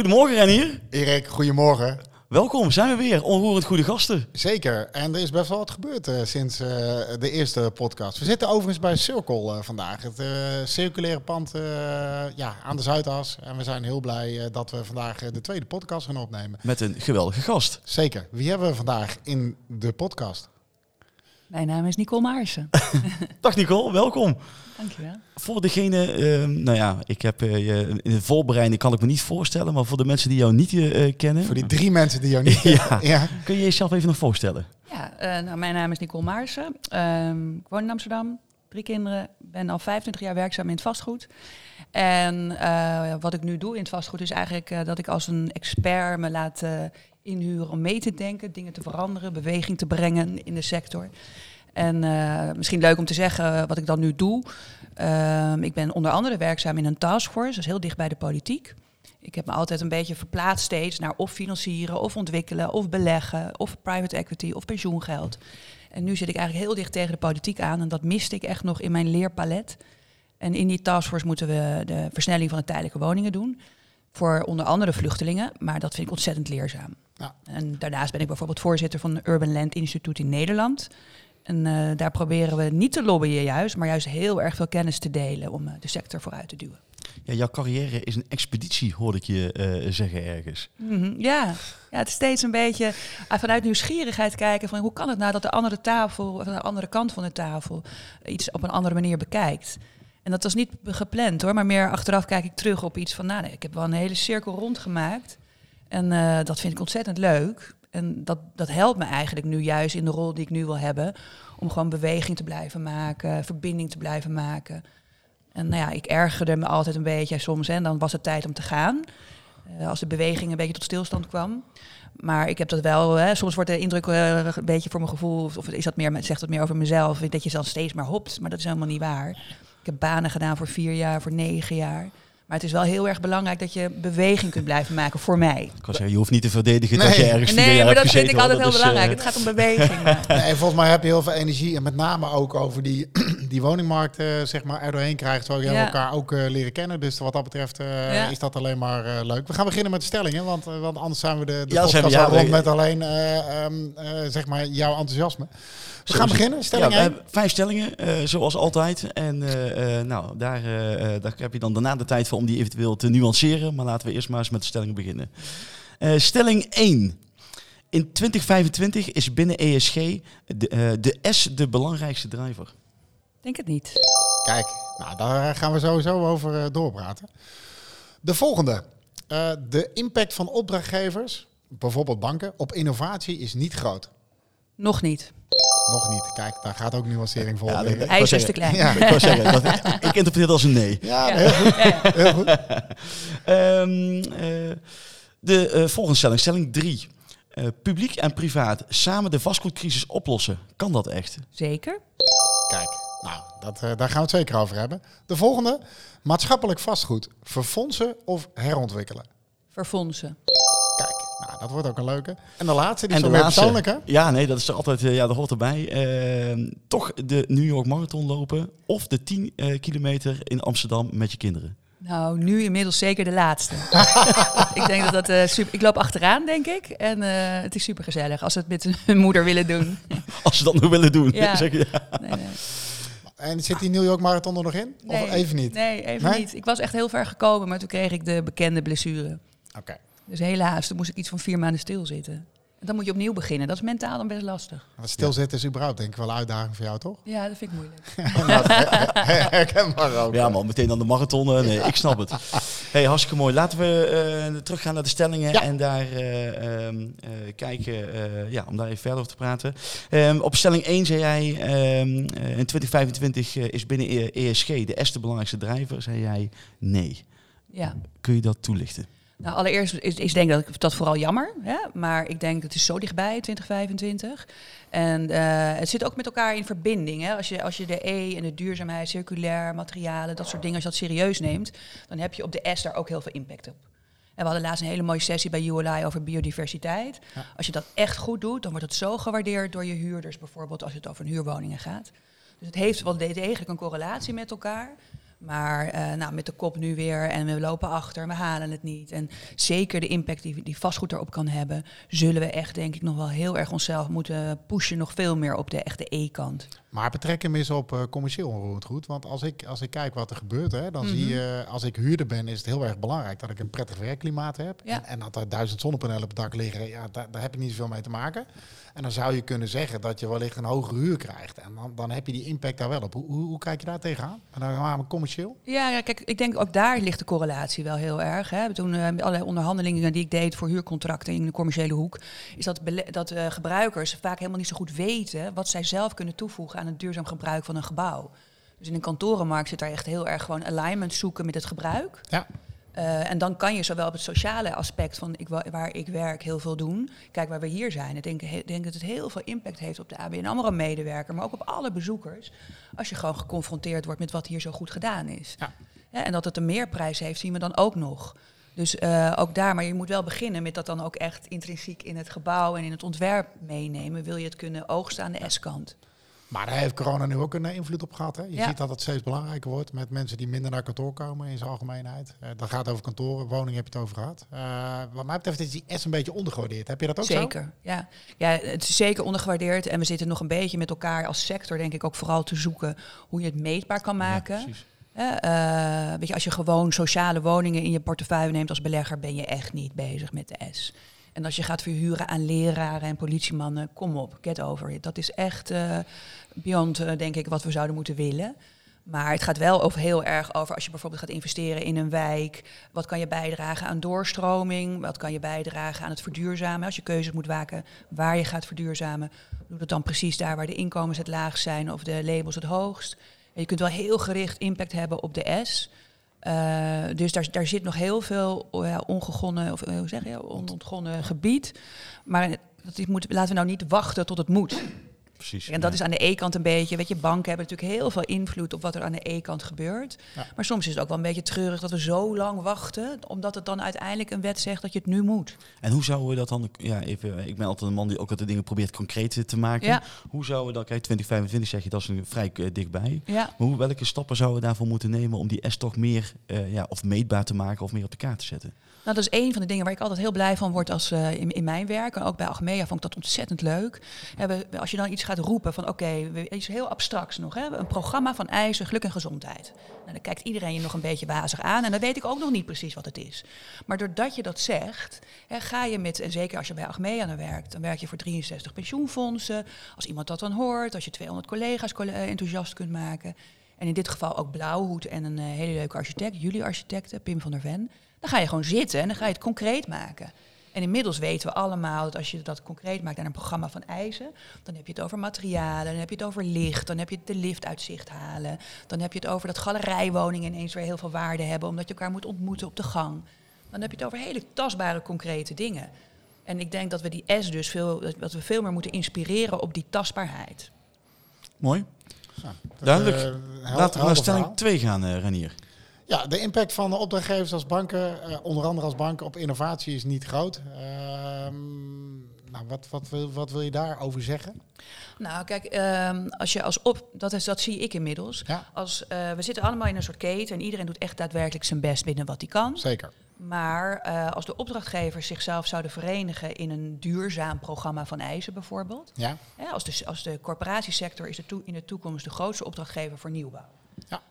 Goedemorgen Renier. Erik, goedemorgen. Welkom, zijn we weer. Onroerend goede gasten. Zeker. En er is best wel wat gebeurd uh, sinds uh, de eerste podcast. We zitten overigens bij Circle uh, vandaag. Het circulaire pand ja, aan de Zuidas. En we zijn heel blij dat we vandaag de tweede podcast gaan opnemen. Met een geweldige gast. Zeker. Wie hebben we vandaag in de podcast? Mijn naam is Nicole Maarsen. Dag Nicole, welkom. Dankjewel. Voor degene, uh, nou ja, ik heb uh, in de voorbereiding kan ik me niet voorstellen, maar voor de mensen die jou niet uh, kennen. Voor die drie mensen die jou niet kennen. ja. Kun je jezelf even nog voorstellen? Ja, nou, mijn naam is Nicole Maarsen. Um, ik woon in Amsterdam, drie kinderen, ben al 25 jaar werkzaam in het vastgoed. En wat ik nu doe in het vastgoed is eigenlijk dat ik als een expert me laat inhuren om mee te denken, dingen te veranderen, beweging te brengen in de sector. En uh, misschien leuk om te zeggen wat ik dan nu doe. Uh, ik ben onder andere werkzaam in een taskforce, dat is heel dicht bij de politiek. Ik heb me altijd een beetje verplaatst steeds naar of financieren, of ontwikkelen, of beleggen, of private equity, of pensioengeld. En nu zit ik eigenlijk heel dicht tegen de politiek aan en dat miste ik echt nog in mijn leerpalet. En in die taskforce moeten we de versnelling van de tijdelijke woningen doen. Voor onder andere vluchtelingen, maar dat vind ik ontzettend leerzaam. Ja. En daarnaast ben ik bijvoorbeeld voorzitter van het Urban Land Instituut in Nederland. En uh, daar proberen we niet te lobbyen juist, maar juist heel erg veel kennis te delen om uh, de sector vooruit te duwen. Ja, jouw carrière is een expeditie, hoorde ik je uh, zeggen ergens. Mm -hmm. ja. ja, het is steeds een beetje vanuit nieuwsgierigheid kijken van hoe kan het nou dat de andere tafel, de andere kant van de tafel, iets op een andere manier bekijkt. En dat was niet gepland hoor, maar meer achteraf kijk ik terug op iets van, nou nee, ik heb wel een hele cirkel rondgemaakt. En dat vind ik ontzettend leuk. En dat, dat helpt me eigenlijk nu juist in de rol die ik nu wil hebben. Om gewoon beweging te blijven maken, verbinding te blijven maken. En nou ja, ik ergerde me altijd een beetje soms. En dan was het tijd om te gaan. Uh, als de beweging een beetje tot stilstand kwam. Maar ik heb dat wel. Hè, soms wordt de indruk uh, een beetje voor mijn gevoel. Of, of is dat meer, zegt dat meer over mezelf. Dat je dan steeds maar hopt. Maar dat is helemaal niet waar. Ik heb banen gedaan voor vier jaar, voor negen jaar. Maar het is wel heel erg belangrijk dat je beweging kunt blijven maken voor mij. Ik kan zeggen, je hoeft niet te verdedigen nee. dat je ergens Nee, jaar maar dat vind ik altijd heel is, belangrijk. Uh... Het gaat om beweging. nee, volgens mij heb je heel veel energie. En met name ook over die, die woningmarkt uh, zeg maar, er doorheen krijgt. Ja. elkaar ook uh, leren kennen. Dus wat dat betreft ja. is dat alleen maar leuk. We gaan beginnen met de stellingen. Want, want anders zijn we de, de ja, podcast ja, rond met alleen um, zeg maar jouw enthousiasme. We gaan beginnen. Stelling ja, we hebben vijf stellingen, uh, zoals altijd. En uh, uh, nou, daar, daar heb je dan daarna de tijd voor om die eventueel te nuanceren. Maar laten we eerst maar eens met de stellingen beginnen. stelling 1. In 2025 is binnen ESG de, de S de belangrijkste driver. Denk het niet. Kijk, nou, daar gaan we sowieso over doorpraten. De volgende. de impact van opdrachtgevers, bijvoorbeeld banken, op innovatie is niet groot. Nog niet. Nog niet. Kijk, daar gaat ook nuancering voor. Ja, Hij is een stuk klein. Ja. ik, zeggen, dat, ik interpreteer het als een nee. Ja, ja. heel goed. Ja, heel goed. um, uh, de uh, volgende stelling, stelling 3. Uh, publiek en privaat samen de vastgoedcrisis oplossen. Kan dat echt? Zeker. Kijk, nou, dat, daar gaan we het zeker over hebben. De volgende, maatschappelijk vastgoed. Verfondsen of herontwikkelen? Verfondsen. Kijk, nou, dat wordt ook een leuke. En de laatste, die en is de laatste, persoonlijk, hè? Ja, nee, dat is er altijd, ja, dat hoort erbij. Uh, toch de New York Marathon lopen of de 10 uh, kilometer in Amsterdam met je kinderen. Nou, nu inmiddels zeker de laatste. ik denk dat dat uh, super. Ik loop achteraan, denk ik. En het is super gezellig als ze het met hun moeder willen doen. als ze dat nu willen doen. Ja. zeg je, ja. Nee, nee. En zit die New York Marathon er nog in? Nee, of even niet? Nee, even nee? niet. Ik was echt heel ver gekomen, maar toen kreeg ik de bekende blessure. Oké. Okay. Dus helaas, toen moest ik iets van vier maanden stilzitten. Dan moet je opnieuw beginnen. Dat is mentaal dan best lastig. Maar stilzitten is überhaupt denk ik wel een uitdaging voor jou, toch? Ja, dat vind ik moeilijk. Herkenbaar ook. Ja man, meteen aan de marathon. Nee, ik snap het. Hey, hartstikke mooi. Laten we uh, teruggaan naar de stellingen ja. en daar uh, um, uh, kijken, ja, om daar even verder over te praten. Um, op stelling 1 zei jij, um, in 2025 is binnen ESG de eerste belangrijkste drijver. Zei jij nee. Ja. Kun je dat toelichten? Nou, allereerst is, is denk ik dat vooral jammer. Hè? Maar ik denk het is zo dichtbij, 2025. En uh, het zit ook met elkaar in verbinding. Hè? Als, je, als je de E en de duurzaamheid, circulair, materialen, dat soort dingen, als je dat serieus neemt, dan heb je op de S daar ook heel veel impact op. En we hadden laatst een hele mooie sessie bij ULI over biodiversiteit. Ja. Als je dat echt goed doet, dan wordt het zo gewaardeerd door je huurders, bijvoorbeeld als het over huurwoningen gaat. Dus het heeft wel degelijk een correlatie met elkaar. Maar eh, nou, met de kop nu weer en we lopen achter, we halen het niet. En zeker de impact die, die vastgoed erop kan hebben, zullen we echt denk ik nog wel heel erg onszelf moeten pushen, nog veel meer op de echte E-kant. Maar betrek hem eens op uh, commercieel onroerend goed. Want als ik, als ik kijk wat er gebeurt, hè, dan zie Mhm. je, als ik huurder ben, is het heel erg belangrijk dat ik een prettig werkklimaat heb. Ja. En, en dat er duizend zonnepanelen op het dak liggen, ja, daar, daar heb ik niet zoveel mee te maken. En dan zou je kunnen zeggen dat je wellicht een hogere huur krijgt. En dan, dan heb je die impact daar wel op. Hoe, hoe, hoe kijk je daar tegenaan? En dan gaan we commercieel? Ja, ja, kijk, ik denk ook daar ligt de correlatie wel heel erg. Hè. Toen eh, met allerlei onderhandelingen die ik deed voor huurcontracten in de commerciële hoek, is dat, dat eh, gebruikers vaak helemaal niet zo goed weten wat zij zelf kunnen toevoegen aan het duurzaam gebruik van een gebouw. Dus in een kantorenmarkt zit daar echt heel erg gewoon alignment zoeken met het gebruik. Ja. Eh, en dan kan je zowel op het sociale aspect van ik, wa- waar ik werk heel veel doen. Kijk waar we hier zijn. Ik denk, he- denk dat het heel veel impact heeft op de ABN AMRO medewerker, maar ook op alle bezoekers. Als je gewoon geconfronteerd wordt met wat hier zo goed gedaan is. Ja. Ja, en dat het een meerprijs heeft, zien we dan ook nog. Dus eh, ook daar, maar je moet wel beginnen met dat dan ook echt intrinsiek in het gebouw en in het ontwerp meenemen. Wil je het kunnen oogsten aan de S-kant? Maar daar heeft corona nu ook een eh, invloed op gehad. Hè? Je Ja. ziet dat het steeds belangrijker wordt met mensen die minder naar kantoor komen in zijn algemeenheid. Eh dat gaat over kantoren, woningen heb je het over gehad. Eh, wat mij betreft is die S een beetje ondergewaardeerd. Heb je dat ook zo? Zeker, ja. ja. Het is zeker ondergewaardeerd en we zitten nog een beetje met elkaar als sector, denk ik, ook vooral te zoeken hoe je het meetbaar kan maken. precies. Weet je, als je gewoon sociale woningen in je portefeuille neemt als belegger, ben je echt niet bezig met de S. En als je gaat verhuren aan leraren en politiemannen, kom op, get over it. Dat is echt eh, beyond, eh, denk ik, wat we zouden moeten willen. Maar het gaat wel over heel erg over als je bijvoorbeeld gaat investeren in een wijk. Wat kan je bijdragen aan doorstroming? Wat kan je bijdragen aan het verduurzamen? Als je keuzes moet maken waar je gaat verduurzamen, doe dat dan precies daar waar de inkomens het laagst zijn of de labels het hoogst. En je kunt wel heel gericht impact hebben op de S. Eh, dus daar, daar zit nog heel veel oh ongegonnen, of eh, hoe zeg je, onontgonnen gebied. Maar dat moet, laten we nou niet wachten tot het moet. Precies. En dat Ja. is aan de E-kant een beetje. Weet je, banken hebben natuurlijk heel veel invloed op wat er aan de E-kant gebeurt. Ja. Maar soms is het ook wel een beetje treurig dat we zo lang wachten, omdat het dan uiteindelijk een wet zegt dat je het nu moet. En hoe zouden we dat dan, ja, even, ik ben altijd een man die ook altijd dingen probeert concreet te maken. Ja. Hoe zouden we dat, kijk, 2025 zeg je, dat is een vrij eh, dichtbij. Ja. Maar hoe, welke stappen zouden we daarvoor moeten nemen om die S toch meer, eh, ja, of meetbaar te maken of meer op de kaart te zetten? Nou, dat is een van de dingen waar ik altijd heel blij van word als, eh, in, in mijn werk. En ook bij Achmea vond ik dat ontzettend leuk. We- als je dan iets gaat roepen van oké, we- iets heel abstracts nog. Hè, een programma van eisen, geluk en gezondheid. Nou, dan kijkt iedereen je nog een beetje wazig aan. En dan weet ik ook nog niet precies wat het is. Maar doordat je dat zegt, hè, ga je met, en zeker als je bij Achmea werkt, dan werk je voor 63 pensioenfondsen. Als iemand dat dan hoort, als je 200 collega's colle- eh, enthousiast kunt maken. En in dit geval ook Blauwhoed en een eh, hele leuke architect, jullie architecten, Pim van der Ven. Dan ga je gewoon zitten en dan ga je het concreet maken. En inmiddels weten we allemaal dat als je dat concreet maakt naar een programma van eisen, dan heb je het over materialen, dan heb je het over licht, dan heb je het de lift uit zicht halen, dan heb je het over dat galerijwoningen ineens weer heel veel waarde hebben omdat je elkaar moet ontmoeten op de gang. Dan heb je het over hele tastbare, concrete dingen. En ik denk dat we die S dus veel, dat we veel meer moeten inspireren op die tastbaarheid. Mooi. Ja, Duidelijk. hel- Laten we naar stelling verhaal. 2 gaan, eh Renier. Ja, de impact van de opdrachtgevers als banken, eh, onder andere als banken, op innovatie is niet groot. Ehm, nou, wat, wat, wil, wat wil je daarover zeggen? Nou, kijk, ehm, als je als op, dat, is, dat zie ik inmiddels. Ja, Als, eh, we zitten allemaal in een soort keten en iedereen doet echt daadwerkelijk zijn best binnen wat hij kan. zeker. Maar eh, als de opdrachtgevers zichzelf zouden verenigen in een duurzaam programma van eisen bijvoorbeeld. Ja, Hè, als, de, als de corporatiesector is de in de toekomst de grootste opdrachtgever voor nieuwbouw.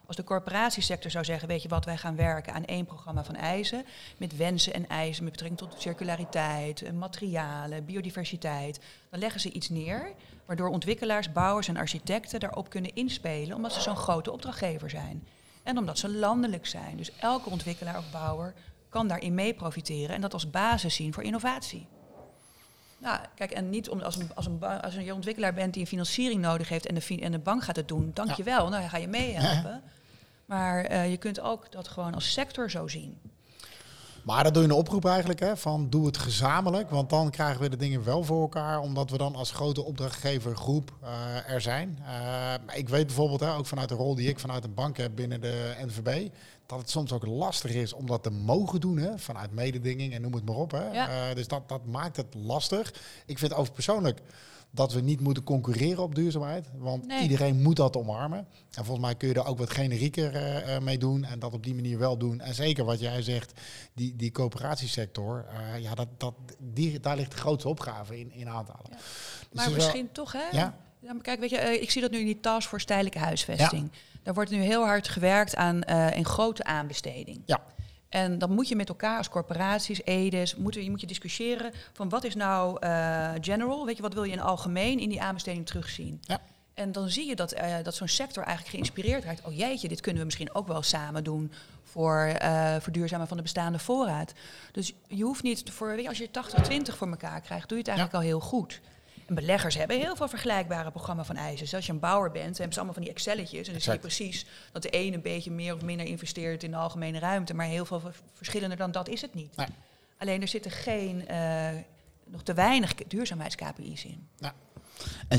Als de corporatiesector zou zeggen, weet je wat, wij gaan werken aan één programma van eisen. Met wensen en eisen met betrekking tot circulariteit, eh, materialen, biodiversiteit. Dan leggen ze iets neer waardoor ontwikkelaars, bouwers en architecten daarop kunnen inspelen. Omdat ze zo'n grote opdrachtgever zijn. En omdat ze landelijk zijn. Dus elke ontwikkelaar of bouwer kan daarin mee profiteren en dat als basis zien voor innovatie. Nou, kijk, en niet om, als, een, als, een, als een ontwikkelaar bent die een financiering nodig heeft en de, en de bank gaat het doen, dankjewel, nou dan ga je meehelpen. Maar eh, je kunt ook dat gewoon als sector zo zien. Maar dan doe je een oproep eigenlijk, hè, van doe het gezamenlijk, want dan krijgen we de dingen wel voor elkaar, omdat we dan als grote opdrachtgevergroep eh, er zijn. Eh, ik weet bijvoorbeeld, hè, ook vanuit de rol die ik vanuit een bank heb binnen de NVB, dat het soms ook lastig is om dat te mogen doen, hè, vanuit mededinging en noem het maar op. Hè. Ja. Eh, dus dat, dat maakt het lastig. Ik vind over persoonlijk dat we niet moeten concurreren op duurzaamheid. Want Nee. iedereen moet dat omarmen. En volgens mij kun je er ook wat generieker eh, eh, mee doen en dat op die manier wel doen. En zeker wat jij zegt, die, die coöperatiesector, eh, ja, dat, dat, die, daar ligt de grootste opgave in, in aantallen. Ja. Dus Maar wel- misschien toch, hè? Ja. Ja, maar kijk, weet je, ik zie dat nu in die taskforce tijdelijke huisvesting. Daar wordt nu heel hard gewerkt aan een grote aanbesteding. Ja. En dan moet je met elkaar als corporaties, EDES, moet je, moet je discussiëren van wat is nou eh, general, weet je, wat wil je in algemeen in die aanbesteding terugzien. Ja. En dan zie je dat, eh, dat zo'n sector eigenlijk geïnspireerd raakt. Oh jeetje, dit kunnen we misschien ook wel samen doen voor eh verduurzamen van de bestaande voorraad. Dus je hoeft niet voor, weet je, als je 80-20 voor elkaar krijgt, doe je het eigenlijk al heel goed. En beleggers hebben heel veel vergelijkbare programma's van eisen. Dus als je een bouwer bent, hebben ze allemaal van die Excelletjes. En dan zie je precies dat de ene een beetje meer of minder investeert in de algemene ruimte. Maar heel veel verschillender dan dat is het niet. Nee. Alleen er zitten geen, eh, nog te weinig duurzaamheids-KPI's in.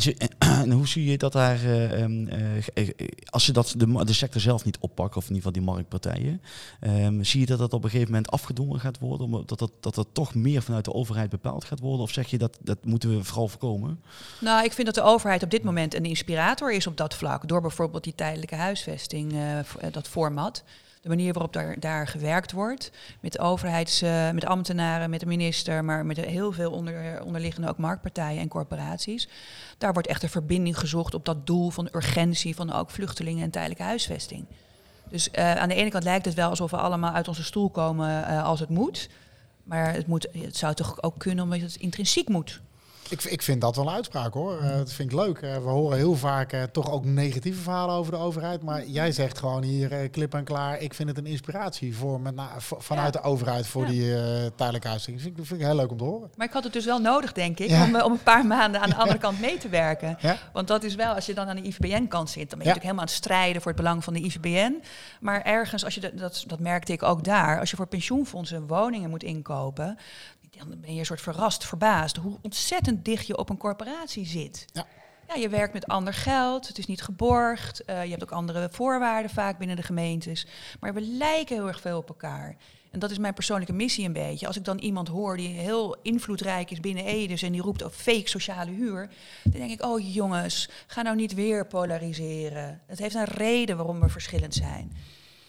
En, hoe zie je dat daar, eh, ehm, eh, eh, als je dat de, sector zelf niet oppakt, of in ieder geval die marktpartijen, ehm, zie je dat dat op een gegeven moment afgedwongen gaat worden, dat, dat, dat dat toch meer vanuit de overheid bepaald gaat worden? Of zeg je dat dat moeten we vooral voorkomen? Nou, ik vind dat de overheid op dit moment een inspirator is op dat vlak. Door bijvoorbeeld die tijdelijke huisvesting, dat format. De manier waarop daar, daar gewerkt wordt. Met overheids, eh, met ambtenaren, met de minister, maar met heel veel onder, onderliggende ook marktpartijen en corporaties. Daar wordt echt een verbinding gezocht op dat doel van urgentie van ook vluchtelingen en tijdelijke huisvesting. Dus eh, aan de ene kant lijkt het wel alsof we allemaal uit onze stoel komen eh, als het moet. Maar het, moet, het zou toch ook kunnen omdat het intrinsiek moet. Ik, ik vind dat wel een uitspraak hoor. Eh, dat vind ik leuk. Eh, we horen heel vaak eh, toch ook negatieve verhalen over de overheid. Maar jij zegt gewoon hier klip en klaar. Ik vind het een inspiratie voor met vanuit Ja. de overheid voor Ja. die tijdelijke huisvesting. Vind ik, vind ik heel leuk om te horen. Maar ik had het dus wel nodig, denk ik, Ja. om, om een paar maanden aan de andere kant mee te werken. Want dat is wel, als je dan aan de IVBN-kant zit, dan ben je natuurlijk helemaal aan het strijden voor het belang van de IVBN. Maar ergens, als je dat, dat, dat merkte ik ook daar, als je voor pensioenfondsen woningen moet inkopen, dan ben je een soort verrast, verbaasd hoe ontzettend dicht je op een corporatie zit. Ja. Ja, je werkt met ander geld, het is niet geborgd, eh, je hebt ook andere voorwaarden vaak binnen de gemeentes. Maar we lijken heel erg veel op elkaar. En dat is mijn persoonlijke missie een beetje. Als ik dan iemand hoor die heel invloedrijk is binnen Edes en die roept op fake sociale huur, dan denk ik, oh jongens, ga nou niet weer polariseren. Het heeft een reden waarom we verschillend zijn.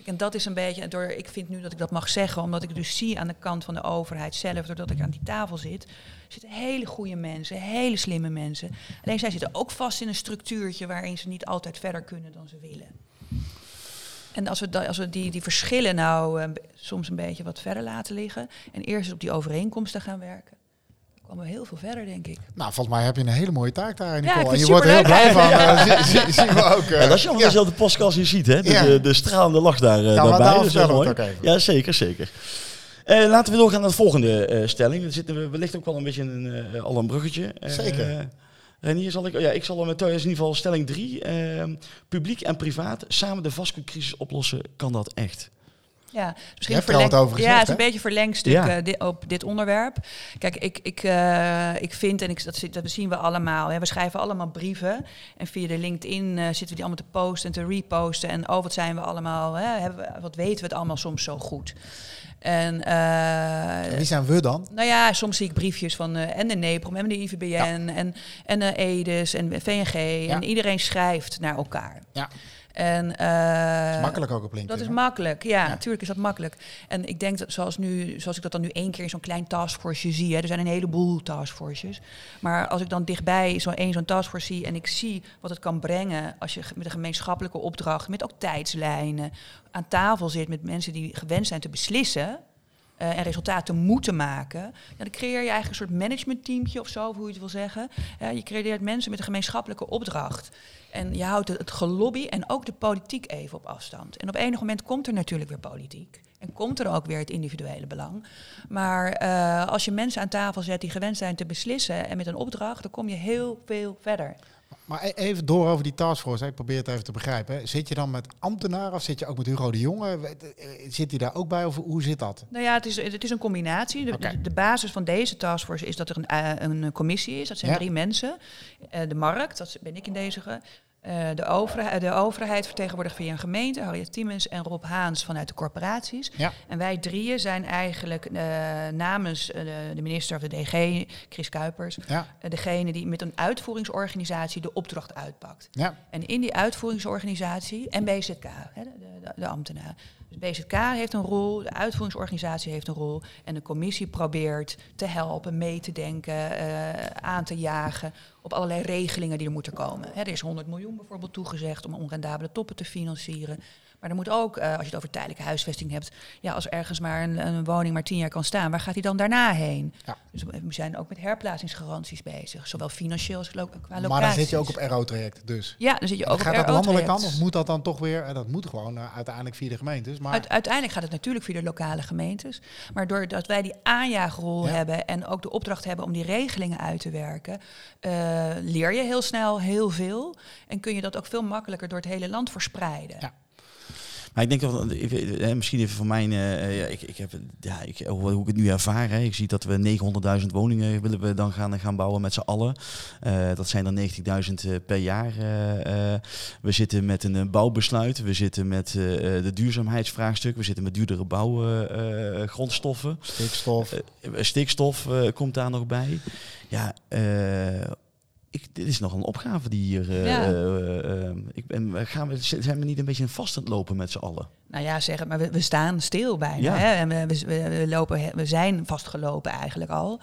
En dat is een beetje, door, ik vind nu dat ik dat mag zeggen, omdat ik dus zie aan de kant van de overheid zelf, doordat ik aan die tafel zit, zitten hele goede mensen, hele slimme mensen. Alleen zij zitten ook vast in een structuurtje waarin ze niet altijd verder kunnen dan ze willen. En als we, als we die, die verschillen nou eh, soms een beetje wat verder laten liggen en eerst op die overeenkomsten gaan werken, we heel veel verder, denk ik. Nou, volgens mij heb je een hele mooie taak daar, Nicole. en je wordt er heel blij van. eh, zie- zie- zien we ook. eh. Ja, dat is jammer Ja. dat je op de podcast hier ziet, hè? De, Ja. de, de stralende lach daar, eh, Ja, maar daarbij. daarom Dat is mooi. Ja, zeker, zeker. Eh, laten we doorgaan naar de volgende eh, stelling. Er zitten we wellicht ook wel een beetje in een, eh, al een bruggetje. Eh, Zeker. Renier, zal ik, oh ja, ik zal hem met in ieder geval stelling 3. publiek en privaat samen de vastgoedcrisis oplossen, kan dat echt? Ja, misschien er al wat over ja, gezegd, het is een hè? beetje verlengstuk Ja. eh, di- op dit onderwerp. Kijk, ik, ik, eh, ik vind, en ik, dat, zi- dat zien we allemaal, hè, we schrijven allemaal brieven. En via de LinkedIn eh, zitten we die allemaal te posten en te reposten. En oh, wat zijn we allemaal, hè, hebben we, wat weten we het allemaal soms zo goed. En, eh, Wie zijn we dan? nou ja, soms zie ik briefjes van eh, en de NEPROM en de IVBN en, en de EDES en VNG. Ja. En iedereen schrijft naar elkaar. Ja. En, eh, Dat is makkelijk ook op LinkedIn. dat is makkelijk, ja, Ja. natuurlijk is dat makkelijk. En ik denk dat zoals, nu, zoals ik dat dan nu één keer in zo'n klein taskforce zie, hè, er zijn een heleboel taskforces. Maar als ik dan dichtbij zo één zo'n taskforce zie en ik zie wat het kan brengen als je met een gemeenschappelijke opdracht, met ook tijdslijnen, aan tafel zit met mensen die gewend zijn te beslissen. Eh, en resultaten moeten maken, dan creëer je eigenlijk een soort managementteamtje of zo, hoe je het wil zeggen. Je creëert mensen met een gemeenschappelijke opdracht. En je houdt het, het gelobby en ook de politiek even op afstand. En op enig moment komt er natuurlijk weer politiek. En komt er ook weer het individuele belang. Maar eh, als je mensen aan tafel zet die gewend zijn te beslissen en met een opdracht, dan kom je heel veel verder. Maar e- even door over die taskforce. hè. Ik probeer het even te begrijpen. hè. Zit je dan met ambtenaren of zit je ook met Hugo de Jonge? Eh, Zit hij daar ook bij of hoe zit dat? Nou ja, het is, het is een combinatie. De, Oké. de, de basis van deze taskforce is dat er een, eh, een commissie is. Dat zijn Ja. drie mensen. Eh, de markt, dat ben ik in deze. Uh, de, overheid, de overheid vertegenwoordigd via een gemeente, Harriet Tiemens en Rob Haans vanuit de corporaties. Ja. En wij drieën zijn eigenlijk uh, namens uh, de minister of de DG, Chris Kuipers, Ja. degene die met een uitvoeringsorganisatie de opdracht uitpakt. Ja. En in die uitvoeringsorganisatie, en BZK, hè, de, de, de ambtenaren. Dus BZK heeft een rol, de uitvoeringsorganisatie heeft een rol. En de commissie probeert te helpen, mee te denken, uh, aan te jagen op allerlei regelingen die er moeten komen. Er is 100 miljoen bijvoorbeeld toegezegd om onrendabele toppen te financieren. Maar er moet ook, uh, als je het over tijdelijke huisvesting hebt, ja, als ergens maar een, een, woning maar tien jaar kan staan, waar gaat die dan daarna heen? Ja. Dus we zijn ook met herplaatsingsgaranties bezig, zowel financieel als lo qua locaties. Maar dan zit je ook op RO-traject dus. Ja, dan zit je ook gaat op dat landelijk RO-traject. dan? Of moet dat dan toch weer, en dat moet gewoon uh, uiteindelijk via de gemeentes. Maar Uit, uiteindelijk gaat het natuurlijk via de lokale gemeentes. Maar doordat wij die aanjaagrol Ja. hebben en ook de opdracht hebben om die regelingen uit te werken, uh, leer je heel snel heel veel. En kun je dat ook veel makkelijker door het hele land verspreiden. Ja. Maar ik denk dat, eh, misschien even van mijn, uh, ja, ik, ik heb, ja, ik, hoe ik het nu ervaar, hè, ik zie dat we 900.000 woningen willen we dan gaan, gaan bouwen met z'n allen. Uh, dat zijn dan 90.000 per jaar. Uh, we zitten met een bouwbesluit, we zitten met de duurzaamheidsvraagstuk, we zitten met duurdere bouwgrondstoffen. stikstof. stikstof komt daar nog bij. Ja, ik, dit is nog een opgave die hier. Uh, Ja. uh, uh, ik ben, gaan we, zijn we niet een beetje vast aan het lopen met z'n allen? Nou ja, zeg het, maar we, we staan stil bijna. Ja. Hè? En we, we, we lopen, we zijn vastgelopen eigenlijk al.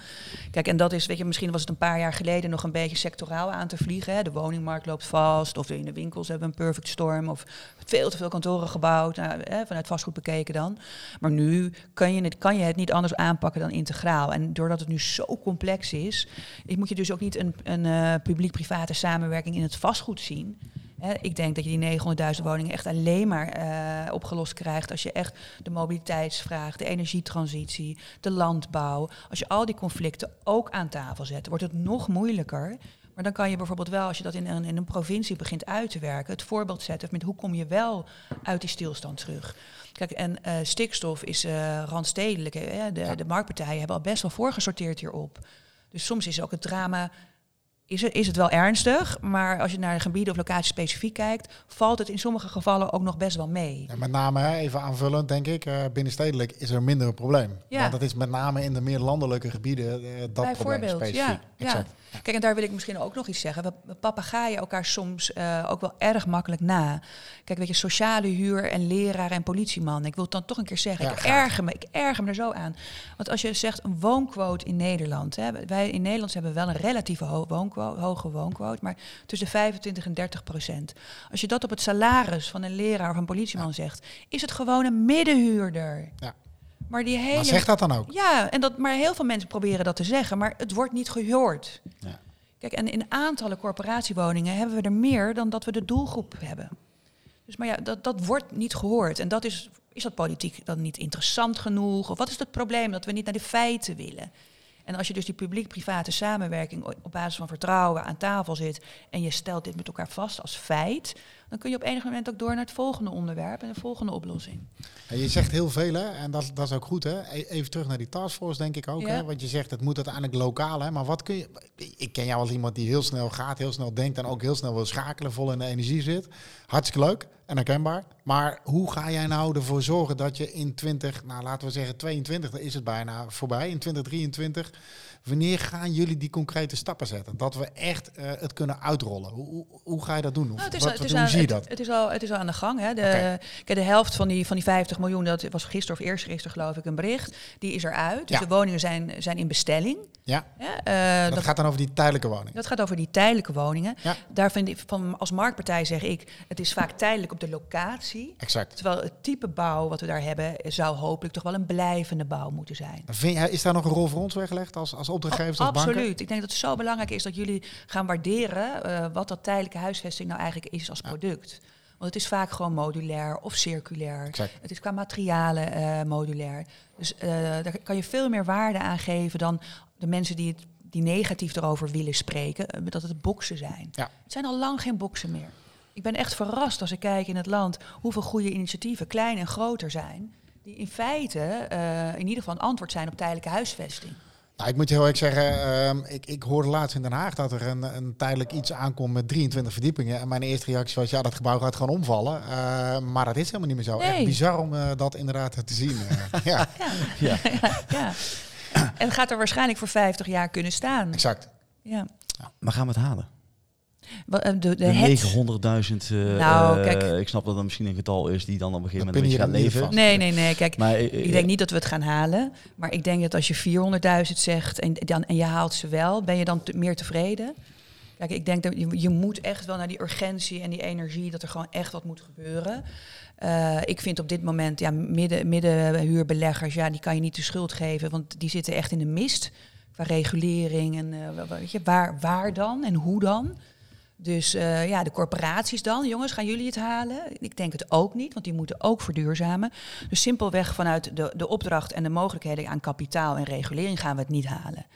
Kijk, en dat is, weet je, misschien was het een paar jaar geleden nog een beetje sectoraal aan te vliegen. Hè? De woningmarkt loopt vast, of in de winkels hebben we een perfect storm, of veel te veel kantoren gebouwd, nou, hè, vanuit vastgoed bekeken dan. Maar nu kan je, het, kan je het niet anders aanpakken dan integraal. En doordat het nu zo complex is, moet je dus ook niet een, een publiek-private samenwerking in het vastgoed zien. He, ik denk dat je die 900.000 woningen echt alleen maar uh, opgelost krijgt als je echt de mobiliteitsvraag, de energietransitie, de landbouw, als je al die conflicten ook aan tafel zet, wordt het nog moeilijker. Maar dan kan je bijvoorbeeld wel, als je dat in een, in een provincie begint uit te werken, het voorbeeld zetten met hoe kom je wel uit die stilstand terug. Kijk, en uh, stikstof is uh, randstedelijk. Hè? De, de marktpartijen hebben al best wel voorgesorteerd hierop. Dus soms is ook het drama is het, is het wel ernstig, maar als je naar de gebieden of locaties specifiek kijkt, valt het in sommige gevallen ook nog best wel mee. Ja, met name, even aanvullend denk ik, uh, binnenstedelijk is er minder een probleem. Ja. Want dat is met name in de meer landelijke gebieden uh, dat probleem Bijvoorbeeld, specifiek. ja, ja. Exact. Kijk, en daar wil ik misschien ook nog iets zeggen. We, papegaaien elkaar soms uh, ook wel erg makkelijk na. Kijk, weet je, sociale huur en leraar en politieman. Ik wil het dan toch een keer zeggen. Ja, ik graag. erger me, ik erger me er zo aan. Want als je zegt een woonquote in Nederland. Hè, wij in Nederland hebben wel een ho woonquote, hoge woonquote, maar tussen 25 en 30 procent. Als je dat op het salaris van een leraar of een politieman zegt, is het gewoon een middenhuurder. Ja. Maar die hele. Maar zeg dat dan ook. Ja, en dat, maar heel veel mensen proberen dat te zeggen, maar het wordt niet gehoord. Ja. Kijk, en in aantallen corporatiewoningen hebben we er meer dan dat we de doelgroep hebben. Dus maar ja, dat, dat wordt niet gehoord. En dat is, is dat politiek dan niet interessant genoeg? Of wat is het probleem dat we niet naar de feiten willen? En als je dus die publiek-private samenwerking op basis van vertrouwen aan tafel zit en je stelt dit met elkaar vast als feit, dan kun je op enig moment ook door naar het volgende onderwerp en de volgende oplossing. Je zegt heel veel, hè? en dat, dat is ook goed. Hè? E- Even terug naar die taskforce, denk ik ook. Ja. Hè? Want je zegt, het moet uiteindelijk lokaal. Hè? Maar wat kun je... Ik ken jou als iemand die heel snel gaat, heel snel denkt... en ook heel snel wil schakelen, vol in de energie zit. Hartstikke leuk en herkenbaar. Maar hoe ga jij nou ervoor zorgen dat je in 20... Nou, laten we zeggen 22, dan is het bijna voorbij. In 2023... Wanneer gaan jullie die concrete stappen zetten? Dat we echt uh, het kunnen uitrollen. Hoe, hoe, ga je dat doen? Of Nou, het is, wat, al, het wat, is hoe zie je dat? Het is, al, het is al aan de gang. Hè. De, kijk, de helft van die, van die 50 miljoen, dat was gisteren of eerst gisteren geloof ik een bericht, die is eruit. Dus Ja. de woningen zijn, zijn in bestelling. Ja, Ja, eh, dat, gaat dan over die tijdelijke woning. dat gaat over die tijdelijke woningen. Ja. Daar vind ik, van, als marktpartij zeg ik, het is vaak tijdelijk op de locatie. Exact. Terwijl het type bouw wat we daar hebben, zou hopelijk toch wel een blijvende bouw moeten zijn. Vind is daar nog een rol voor ons weggelegd als, als opdrachtgevers? Absoluut. Ik denk dat het zo belangrijk is dat jullie gaan waarderen uh, wat dat tijdelijke huisvesting nou eigenlijk is als product. Want het is vaak gewoon modulair of circulair. Exact. Het is qua materialen uh, modulair. Dus uh, daar kan je veel meer waarde aan geven dan de mensen die, het, die negatief erover willen spreken, dat het boksen zijn. Ja. Het zijn al lang geen boksen meer. Ik ben echt verrast als ik kijk in het land hoeveel goede initiatieven, klein en groter zijn, die in feite uh, in ieder geval een antwoord zijn op tijdelijke huisvesting. Nou, ik moet je heel erg zeggen, ehm, ik, ik hoorde laatst in Den Haag dat er een, een tijdelijk iets aankomt met 23 verdiepingen. En mijn eerste reactie was, ja, dat gebouw gaat gewoon omvallen. Uh, maar dat is helemaal niet meer zo. Nee. Echt bizar om uh, dat inderdaad te zien. Uh, ja. Ja. Ja. ja. En het gaat er waarschijnlijk voor 50 jaar kunnen staan. Exact. Ja. Maar gaan we het halen? Eh, De, de, De het- 900.000, eh, Nou, eh, kijk. ik snap dat dat misschien een getal is die dan op een gegeven moment een gaat leven. vast. Nee, nee, nee. Kijk, Maar, ik denk niet dat we het gaan halen. Maar ik denk dat als je 400.000 zegt en, dan, en je haalt ze wel, ben je dan te- meer tevreden? Kijk, ik denk dat je, je moet echt wel naar die urgentie en die energie, dat er gewoon echt wat moet gebeuren. Eh, ik vind op dit moment, ja, midden, middenhuurbeleggers, ja, die kan je niet de schuld geven, want die zitten echt in de mist qua regulering en eh, weet je, waar, waar dan en hoe dan. Dus eh, ja, de corporaties dan, jongens, gaan jullie het halen? Ik denk het ook niet, want die moeten ook verduurzamen. Dus simpelweg vanuit de, de opdracht en de mogelijkheden aan kapitaal en regulering gaan we het niet halen.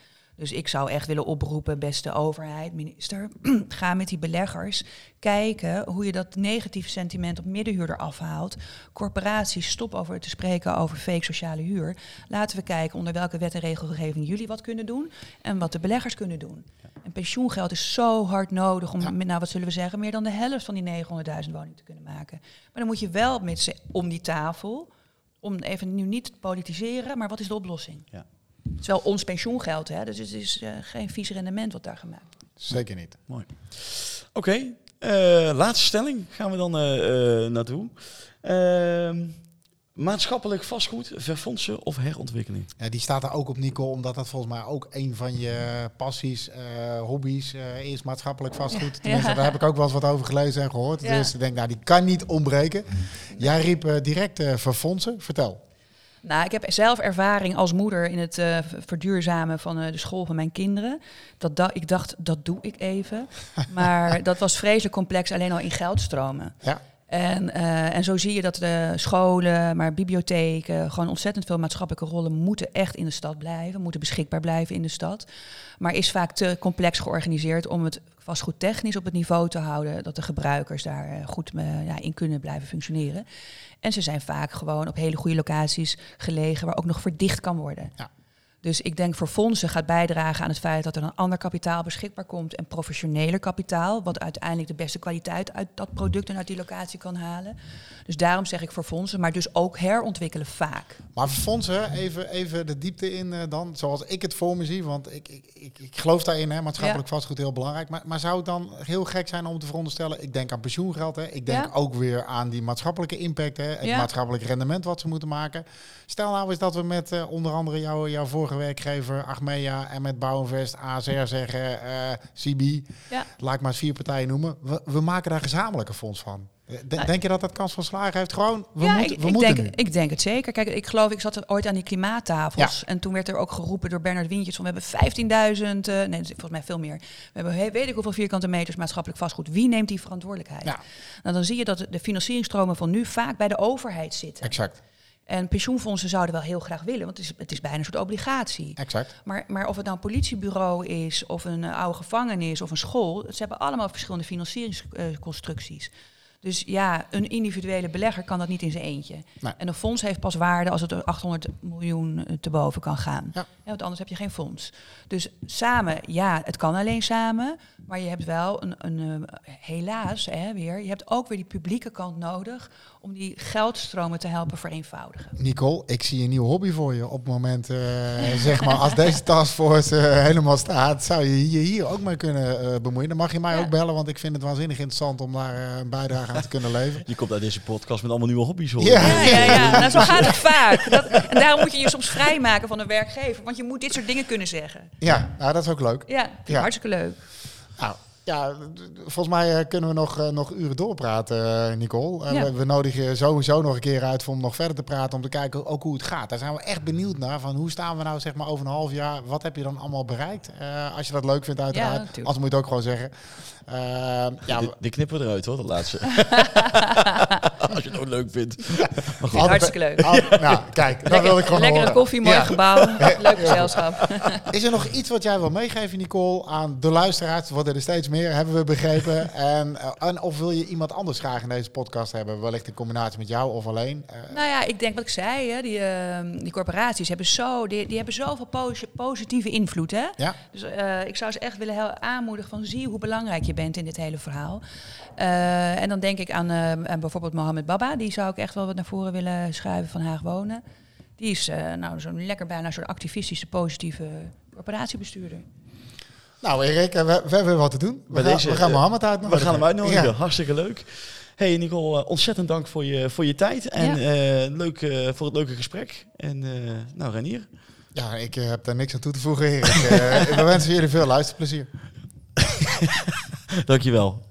Dus ik zou echt willen oproepen, beste overheid, minister, ga met die beleggers kijken hoe je dat negatieve sentiment op middenhuurder afhaalt. Corporaties, stop over te spreken over fake sociale huur. Laten we kijken onder welke wet en regelgeving jullie wat kunnen doen en wat de beleggers kunnen doen. En pensioengeld is zo hard nodig om, Ja. nou wat zullen we zeggen, meer dan de helft van die 900.000 woningen te kunnen maken. Maar dan moet je wel met z'n om die tafel, om even nu niet te politiseren, maar wat is de oplossing? Ja. Het is wel ons pensioengeld, hè? dus het is eh, geen vies rendement wat daar gemaakt wordt. Zeker niet. Mooi. Oké, eh, laatste stelling gaan we dan eh, eh, naartoe. Ehm, maatschappelijk vastgoed, verfondsen of herontwikkeling? Ja, die staat er ook op, Nico, omdat dat volgens mij ook een van je passies, eh, hobby's eh, is, maatschappelijk vastgoed. Tenminste, Ja. daar heb ik ook wel eens wat over gelezen en gehoord. Ja. Dus ik denk, nou, die kan niet ontbreken. Jij riep eh, direct eh verfondsen. Vertel. Nou, ik heb zelf ervaring als moeder in het eh, verduurzamen van eh, de school van mijn kinderen. Dat da ik dacht, dat doe ik even. Maar dat was vreselijk complex, alleen al in geldstromen. Ja. En, eh, en zo zie je dat de scholen, maar bibliotheken, gewoon ontzettend veel maatschappelijke rollen moeten echt in de stad blijven, moeten beschikbaar blijven in de stad. Maar is vaak te complex georganiseerd om het vastgoed technisch op het niveau te houden dat de gebruikers daar eh, goed eh, ja, in kunnen blijven functioneren. En ze zijn vaak gewoon op hele goede locaties gelegen waar ook nog verdicht kan worden. Ja. Dus ik denk voor fondsen gaat bijdragen aan het feit dat er een ander kapitaal beschikbaar komt en professioneler kapitaal, wat uiteindelijk de beste kwaliteit uit dat product en uit die locatie kan halen. Dus daarom zeg ik voor fondsen, maar dus ook herontwikkelen vaak. Maar fondsen, even, even de diepte in eh, dan, zoals ik het voor me zie. Want ik, ik, ik, ik geloof daarin, hè, maatschappelijk vastgoed heel belangrijk. Maar, maar zou het dan heel gek zijn om te veronderstellen, ik denk aan pensioengeld. Hè, ik denk Ja. ook weer aan die maatschappelijke impact, hè, het Ja. maatschappelijk rendement wat ze moeten maken. Stel nou eens dat we met eh, onder andere jou, jouw vorige werkgever Achmea en met Bouwinvest, ASR zeggen, eh CB, Ja. laat ik maar eens vier partijen noemen. We, we maken daar gezamenlijk een fonds van. De- Nou, denk je dat dat kans van slagen heeft? Gewoon, we ja, moeten, ik, we ik, moeten denk, nu. ik denk het zeker. Kijk, ik geloof, ik zat ooit aan die klimaattafels. En toen werd er ook geroepen door Bernard Wintjes van we hebben 15.000, eh, nee, volgens mij veel meer. We hebben he- weet ik hoeveel vierkante meters maatschappelijk vastgoed. Wie neemt die verantwoordelijkheid? Ja. Nou, dan zie je dat de financieringstromen van nu vaak bij de overheid zitten. Exact, En pensioenfondsen zouden wel heel graag willen, want het is, het is bijna een soort obligatie. exact. Maar, maar of het nou een politiebureau is, of een eh, oude gevangenis, of een school, ze hebben allemaal verschillende financieringsconstructies. Dus ja, een individuele belegger kan dat niet in zijn eentje. Nee. En een fonds heeft pas waarde als het er 800 miljoen eh, te boven kan gaan. Ja. want anders heb je geen fonds. Dus samen, ja, het kan alleen samen. Maar je hebt wel een, een eh, helaas hè, weer, je hebt ook weer die publieke kant nodig om die geldstromen te helpen vereenvoudigen. Nicole, ik zie een nieuwe hobby voor je. Op het moment, eh, zeg maar, als deze taskforce helemaal staat, zou je je hier ook mee kunnen bemoeien. Dan mag je mij Ja. ook bellen, want ik vind het waanzinnig interessant om daar een bijdrage aan te kunnen leveren. Je komt uit deze podcast met allemaal nieuwe hobby's hoor. Ja. Ja, ja, ja. Nou, zo gaat het vaak. Dat, en daarom moet je je soms vrijmaken van een werkgever. Want je moet dit soort dingen kunnen zeggen. Ja, nou, dat is ook leuk. Ja, vind ik Ja. hartstikke leuk. Nou, ja, volgens mij eh, kunnen we nog, eh, nog uren doorpraten, eh, Nicole. En Ja. we, we nodigen je sowieso nog een keer uit om nog verder te praten, om te kijken ook hoe het gaat. Daar zijn we echt benieuwd naar, van hoe staan we nou zeg maar over een half jaar, wat heb je dan allemaal bereikt? Eh, als je dat leuk vindt uiteraard, natuurlijk. anders moet je het ook gewoon zeggen. Eh, ja, Die, die knippen we eruit hoor, dat laatste. Als je het ook leuk vindt. Hartstikke leuk. Al- nou, kijk, dat wil ik gewoon Lekkere horen. koffie, mooi Ja. gebouw, leuk gezelschap. Is er nog iets wat jij wil meegeven, Nicole, aan de luisteraars? Er worden er steeds meer, hebben we begrepen. En, eh, en of wil je iemand anders graag in deze podcast hebben? Wellicht in combinatie met jou of alleen? Eh, Nou ja, ik denk wat ik zei, hè, die, ehm, die corporaties hebben, zo, die, die hebben zoveel posi- positieve invloed. Hè? ja? Dus eh, ik zou ze echt willen aanmoedigen van zie hoe belangrijk je bent in dit hele verhaal. Eh, en dan denk ik aan, eh, aan bijvoorbeeld Mohammed Baba, die zou ik echt wel wat naar voren willen schuiven van Haag Wonen. Die is eh, nou zo'n lekker bijna zo'n activistische, positieve corporatiebestuurder. Nou, Erik, eh, we, we hebben wat te doen. We Bij gaan, deze, we gaan eh, Mohammed We uitnodigen. gaan hem uitnodigen. Ja. Hartstikke leuk. Hey Nicole, ontzettend dank voor je, voor je tijd. En Ja. eh, leuk eh, voor het leuke gesprek. En eh, nou, Renier. Ja, ik heb daar niks aan toe te voegen, Erik. We wensen jullie veel luisterplezier. Dankjewel.